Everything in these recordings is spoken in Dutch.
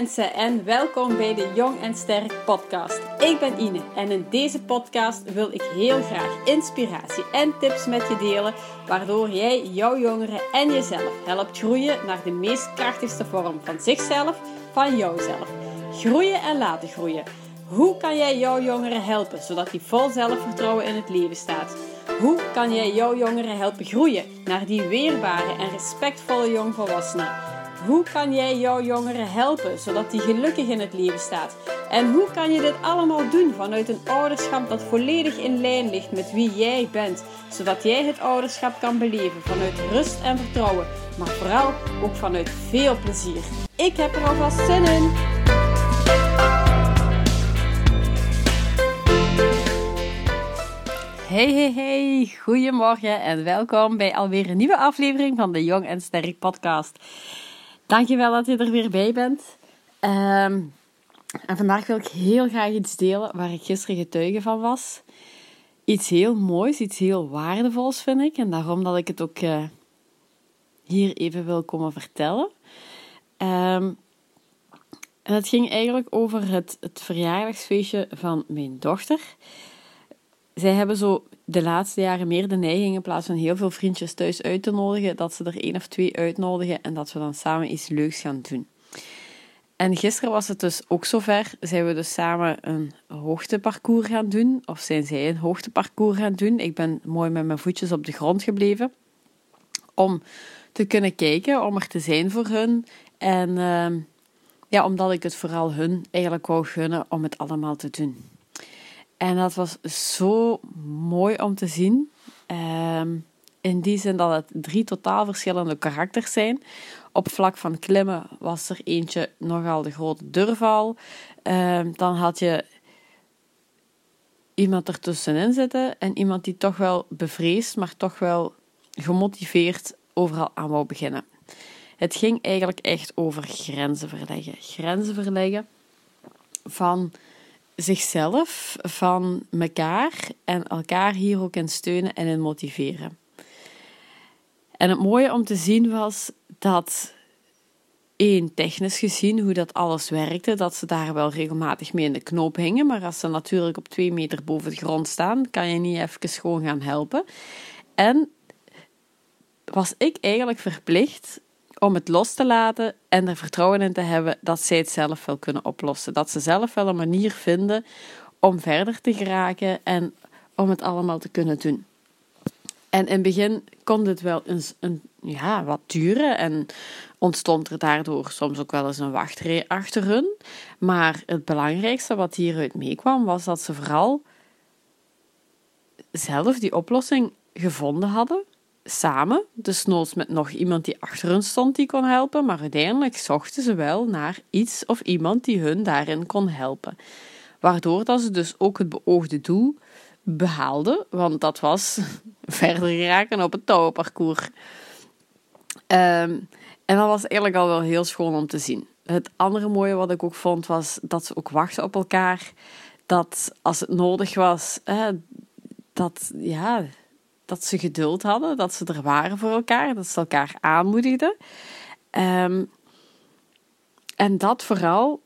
mensen en welkom bij de Jong en Sterk podcast. Ik ben Ine en in deze podcast wil ik heel graag inspiratie en tips met je delen, waardoor jij jouw jongeren en jezelf helpt groeien naar de meest krachtigste vorm van zichzelf, van jouzelf. Groeien en laten groeien. Hoe kan jij jouw jongeren helpen zodat die vol zelfvertrouwen in het leven staat? Hoe kan jij jouw jongeren helpen groeien naar die weerbare en respectvolle jongvolwassenen? Hoe kan jij jouw jongeren helpen zodat die gelukkig in het leven staat? En hoe kan je dit allemaal doen vanuit een ouderschap dat volledig in lijn ligt met wie jij bent, zodat jij het ouderschap kan beleven vanuit rust en vertrouwen, maar vooral ook vanuit veel plezier? Ik heb er alvast zin in! Hey, hey, hey, goedemorgen en welkom bij alweer een nieuwe aflevering van de Jong en Sterk podcast. Dankjewel dat je er weer bij bent. Ehm, en vandaag wil ik heel graag iets delen waar ik gisteren getuige van was. Iets heel moois, iets heel waardevols vind ik. En daarom dat ik het ook uh, hier even wil komen vertellen. Um, en het ging eigenlijk over het, het verjaardagsfeestje van mijn dochter. Zij hebben zo de laatste jaren meer de neiging in plaats van heel veel vriendjes thuis uit te nodigen, dat ze er één of twee uitnodigen en dat we dan samen iets leuks gaan doen. En gisteren was het dus ook zover. Zijn we dus samen een hoogteparcours gaan doen. Of zijn zij een hoogteparcours gaan doen. Ik ben mooi met mijn voetjes op de grond gebleven. Om te kunnen kijken, om er te zijn voor hun. En uh, ja, omdat ik het vooral hun eigenlijk wou gunnen om het allemaal te doen. En dat was zo mooi om te zien. Ehm, in die zin dat het drie totaal verschillende karakters zijn. Op vlak van klimmen was er eentje nogal de grote durval. Um, dan had je iemand ertussenin zitten en iemand die toch wel bevreesd, maar toch wel gemotiveerd overal aan wou beginnen. Het ging eigenlijk echt over grenzen verleggen. Grenzen verleggen van zichzelf, van elkaar en elkaar hier ook in steunen en in motiveren. En het mooie om te zien was dat één, technisch gezien, hoe dat alles werkte, dat ze daar wel regelmatig mee in de knoop hingen. Maar als ze natuurlijk op twee meter boven de grond staan, kan je niet even gewoon gaan helpen. En was ik eigenlijk verplicht om het los te laten en er vertrouwen in te hebben dat zij het zelf wel kunnen oplossen. Dat ze zelf wel een manier vinden om verder te geraken en om het allemaal te kunnen doen. En in het begin kon dit wel eens een, ja, wat duren en ontstond er daardoor soms ook wel eens een wachtrij achter hun. Maar het belangrijkste wat hieruit meekwam was dat ze vooral zelf die oplossing gevonden hadden samen, dus noods met nog iemand die achter hun stond die kon helpen, maar uiteindelijk zochten ze wel naar iets of iemand die hun daarin kon helpen. Waardoor dat ze dus ook het beoogde doel behaalden, want dat was verder geraken op het touwenparcours. Um, en dat was eigenlijk al wel heel schoon om te zien. Het andere mooie wat ik ook vond was dat ze ook wachten op elkaar. Dat als het nodig was, dat ja, dat ze geduld hadden, dat ze er waren voor elkaar, dat ze elkaar aanmoedigden. Ehm, en dat vooral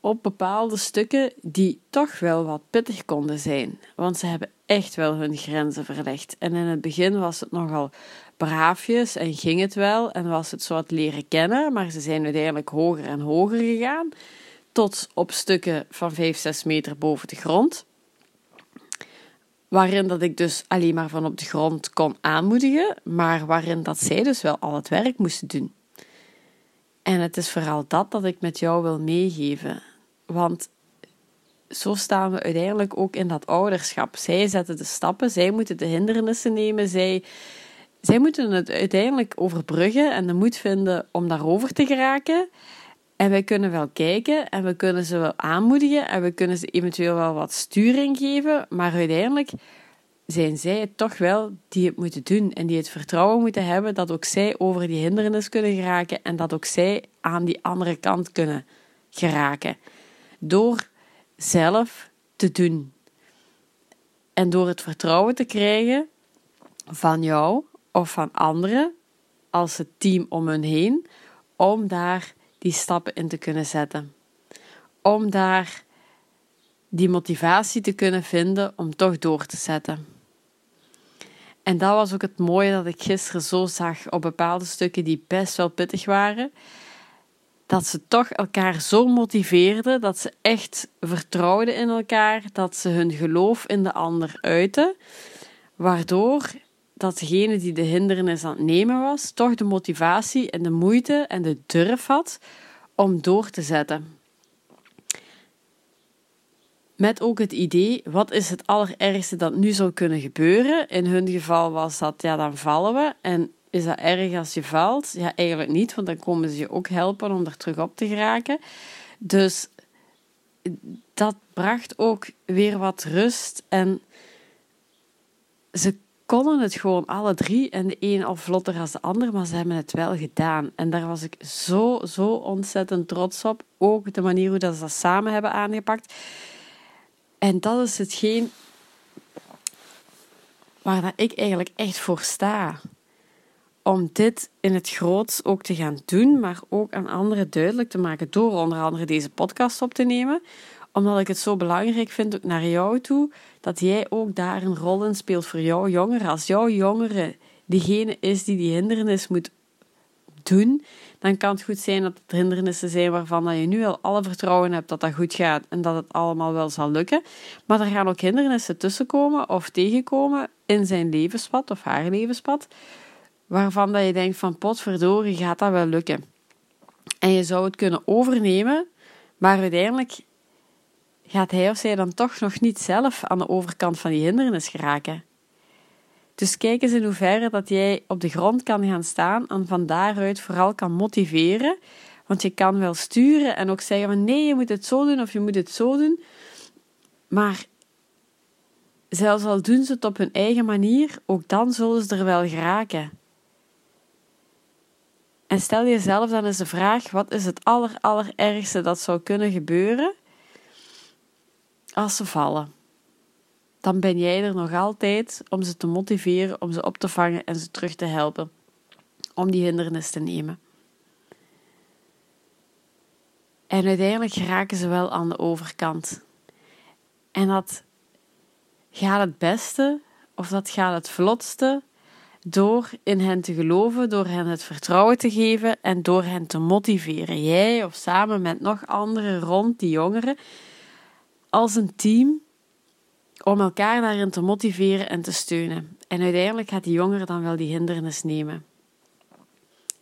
op bepaalde stukken die toch wel wat pittig konden zijn. Want ze hebben echt wel hun grenzen verlegd. En in het begin was het nogal braafjes en ging het wel en was het zo wat leren kennen, maar ze zijn uiteindelijk hoger en hoger gegaan. Tot op stukken van 5, 6 meter boven de grond waarin dat ik dus alleen maar van op de grond kon aanmoedigen, maar waarin dat zij dus wel al het werk moesten doen. En het is vooral dat dat ik met jou wil meegeven. Want zo staan we uiteindelijk ook in dat ouderschap. Zij zetten de stappen, zij moeten de hindernissen nemen, zij, zij moeten het uiteindelijk overbruggen en de moed vinden om daarover te geraken. En wij kunnen wel kijken en we kunnen ze wel aanmoedigen en we kunnen ze eventueel wel wat sturing geven, maar uiteindelijk zijn zij het toch wel die het moeten doen en die het vertrouwen moeten hebben dat ook zij over die hindernis kunnen geraken en dat ook zij aan die andere kant kunnen geraken. Door zelf te doen. En door het vertrouwen te krijgen van jou of van anderen als het team om hen heen, om daar die stappen in te kunnen zetten. Om daar die motivatie te kunnen vinden om toch door te zetten. En dat was ook het mooie dat ik gisteren zo zag op bepaalde stukken die best wel pittig waren. Dat ze toch elkaar zo motiveerden, dat ze echt vertrouwden in elkaar, dat ze hun geloof in de ander uiten, waardoor dat degene die de hindernis aan het nemen was, toch de motivatie en de moeite en de durf had om door te zetten. Met ook het idee, wat is het allerergste dat nu zou kunnen gebeuren? In hun geval was dat, ja, dan vallen we. En is dat erg als je valt? Ja, eigenlijk niet, want dan komen ze je ook helpen om er terug op te geraken. Dus dat bracht ook weer wat rust. En ze konden het gewoon alle drie. En de een al vlotter als de ander, maar ze hebben het wel gedaan. En daar was ik zo, zo ontzettend trots op. Ook de manier hoe dat ze dat samen hebben aangepakt. En dat is hetgeen waar ik eigenlijk echt voor sta. Om dit in het groots ook te gaan doen, maar ook aan anderen duidelijk te maken door onder andere deze podcast op te nemen. Omdat ik het zo belangrijk vind, ook naar jou toe, dat jij ook daar een rol in speelt voor jouw jongeren. Als jouw jongere diegene is die die hindernis moet doen, dan kan het goed zijn dat het hindernissen zijn waarvan je nu al alle vertrouwen hebt dat dat goed gaat en dat het allemaal wel zal lukken. Maar er gaan ook hindernissen tussenkomen of tegenkomen in zijn levenspad of haar levenspad, waarvan dat je denkt van potverdorie gaat dat wel lukken. En je zou het kunnen overnemen, maar uiteindelijk gaat hij of zij dan toch nog niet zelf aan de overkant van die hindernis geraken. Dus kijk eens in hoeverre dat jij op de grond kan gaan staan en van daaruit vooral kan motiveren. Want je kan wel sturen en ook zeggen van nee, je moet het zo doen of je moet het zo doen. Maar zelfs al doen ze het op hun eigen manier, ook dan zullen ze er wel geraken. En stel jezelf dan eens de vraag: wat is het aller, allerergste dat zou kunnen gebeuren als ze vallen? dan ben jij er nog altijd om ze te motiveren, om ze op te vangen en ze terug te helpen. Om die hindernis te nemen. En uiteindelijk raken ze wel aan de overkant. En dat gaat het beste of dat gaat het vlotste door in hen te geloven, door hen het vertrouwen te geven en door hen te motiveren. Jij of samen met nog anderen rond die jongeren als een team om elkaar daarin te motiveren en te steunen. En uiteindelijk gaat die jongere dan wel die hindernis nemen.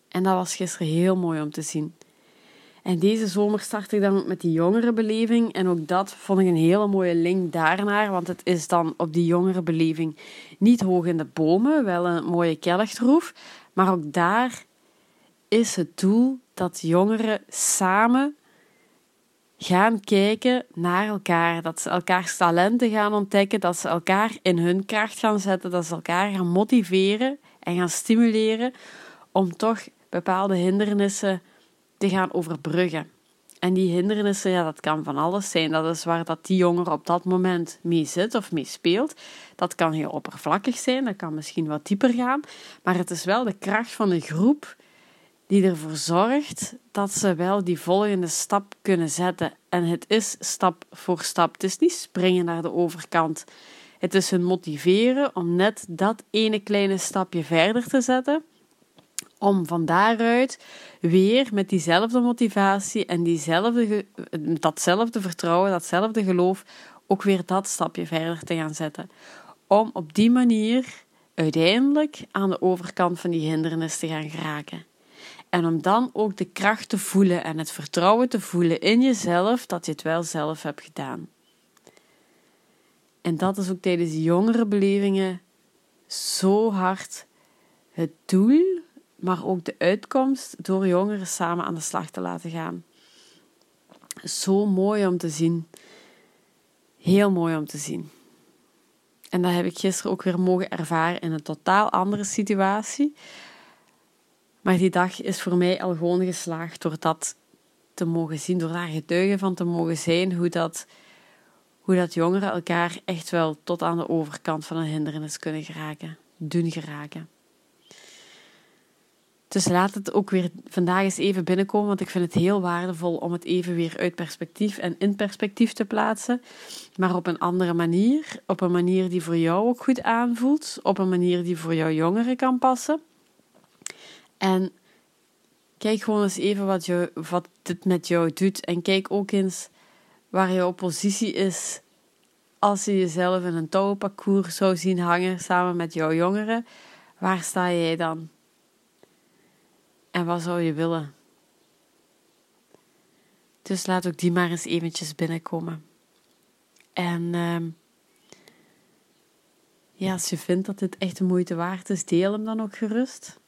En dat was gisteren heel mooi om te zien. En deze zomer start ik dan ook met die jongerenbeleving. En ook dat vond ik een hele mooie link daarnaar. Want het is dan op die jongerenbeleving niet hoog in de bomen, wel een mooie kelchtroef. Maar ook daar is het doel dat jongeren samen gaan kijken naar elkaar. Dat ze elkaars talenten gaan ontdekken, dat ze elkaar in hun kracht gaan zetten, dat ze elkaar gaan motiveren en gaan stimuleren om toch bepaalde hindernissen te gaan overbruggen. En die hindernissen, ja, dat kan van alles zijn. Dat is waar dat die jonger op dat moment mee zit of mee speelt. Dat kan heel oppervlakkig zijn, dat kan misschien wat dieper gaan. Maar het is wel de kracht van een groep die ervoor zorgt dat ze wel die volgende stap kunnen zetten. En het is stap voor stap. Het is niet springen naar de overkant. Het is hun motiveren om net dat ene kleine stapje verder te zetten. Om van daaruit weer met diezelfde motivatie en diezelfde, datzelfde vertrouwen, datzelfde geloof, ook weer dat stapje verder te gaan zetten. Om op die manier uiteindelijk aan de overkant van die hindernis te gaan geraken. En om dan ook de kracht te voelen en het vertrouwen te voelen in jezelf dat je het wel zelf hebt gedaan. En dat is ook tijdens jongere belevingen zo hard het doel, maar ook de uitkomst door jongeren samen aan de slag te laten gaan. Zo mooi om te zien. Heel mooi om te zien. En dat heb ik gisteren ook weer mogen ervaren in een totaal andere situatie. Maar die dag is voor mij al gewoon geslaagd door dat te mogen zien, door daar getuige van te mogen zijn, hoe dat, hoe dat jongeren elkaar echt wel tot aan de overkant van een hindernis kunnen geraken, doen geraken. Dus laat het ook weer vandaag eens even binnenkomen, want ik vind het heel waardevol om het even weer uit perspectief en in perspectief te plaatsen. Maar op een andere manier, op een manier die voor jou ook goed aanvoelt, op een manier die voor jouw jongeren kan passen. En kijk gewoon eens even wat, je, wat dit met jou doet. En kijk ook eens waar jouw positie is als je jezelf in een touwparcours zou zien hangen samen met jouw jongeren. Waar sta jij dan? En wat zou je willen? Dus laat ook die maar eens eventjes binnenkomen. En uh, ja, als je vindt dat dit echt de moeite waard is, deel hem dan ook gerust.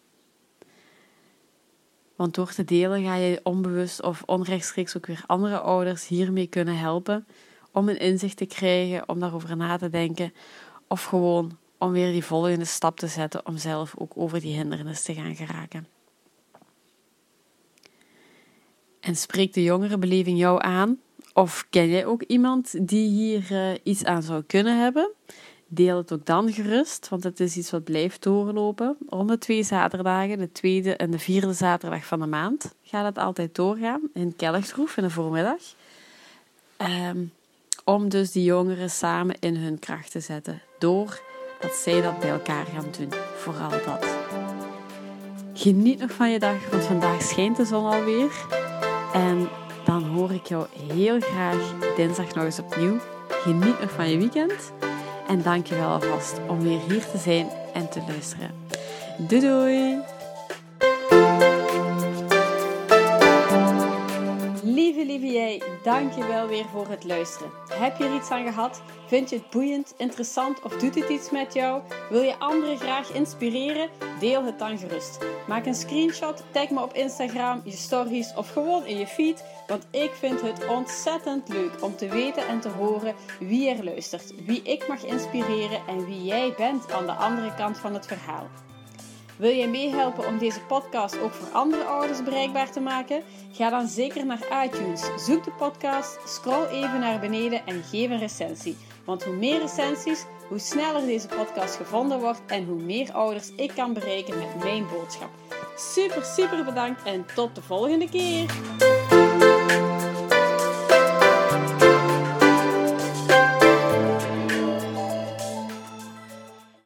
Want door te delen ga je onbewust of onrechtstreeks ook weer andere ouders hiermee kunnen helpen om een inzicht te krijgen, om daarover na te denken, of gewoon om weer die volgende stap te zetten om zelf ook over die hindernis te gaan geraken. En spreekt de jongerenbeleving jou aan? Of ken jij ook iemand die hier uh, iets aan zou kunnen hebben? Deel het ook dan gerust, want het is iets wat blijft doorlopen. Om de twee zaterdagen, de tweede en de vierde zaterdag van de maand, gaat het altijd doorgaan in Kellersgroef in de voormiddag. Um, om dus die jongeren samen in hun kracht te zetten, door dat zij dat bij elkaar gaan doen. Vooral dat. Geniet nog van je dag, want vandaag schijnt de zon alweer. En dan hoor ik jou heel graag dinsdag nog eens opnieuw. Geniet nog van je weekend. En dank je wel alvast om weer hier te zijn en te luisteren. Doei doei! Jij, dank je wel weer voor het luisteren. Heb je er iets aan gehad? Vind je het boeiend, interessant of doet het iets met jou? Wil je anderen graag inspireren? Deel het dan gerust. Maak een screenshot, tag me op Instagram, je stories of gewoon in je feed. Want ik vind het ontzettend leuk om te weten en te horen wie er luistert, wie ik mag inspireren en wie jij bent aan de andere kant van het verhaal. Wil jij meehelpen om deze podcast ook voor andere ouders bereikbaar te maken? Ga dan zeker naar iTunes. Zoek de podcast, scroll even naar beneden en geef een recensie. Want hoe meer recensies, hoe sneller deze podcast gevonden wordt en hoe meer ouders ik kan bereiken met mijn boodschap. Super, super bedankt en tot de volgende keer!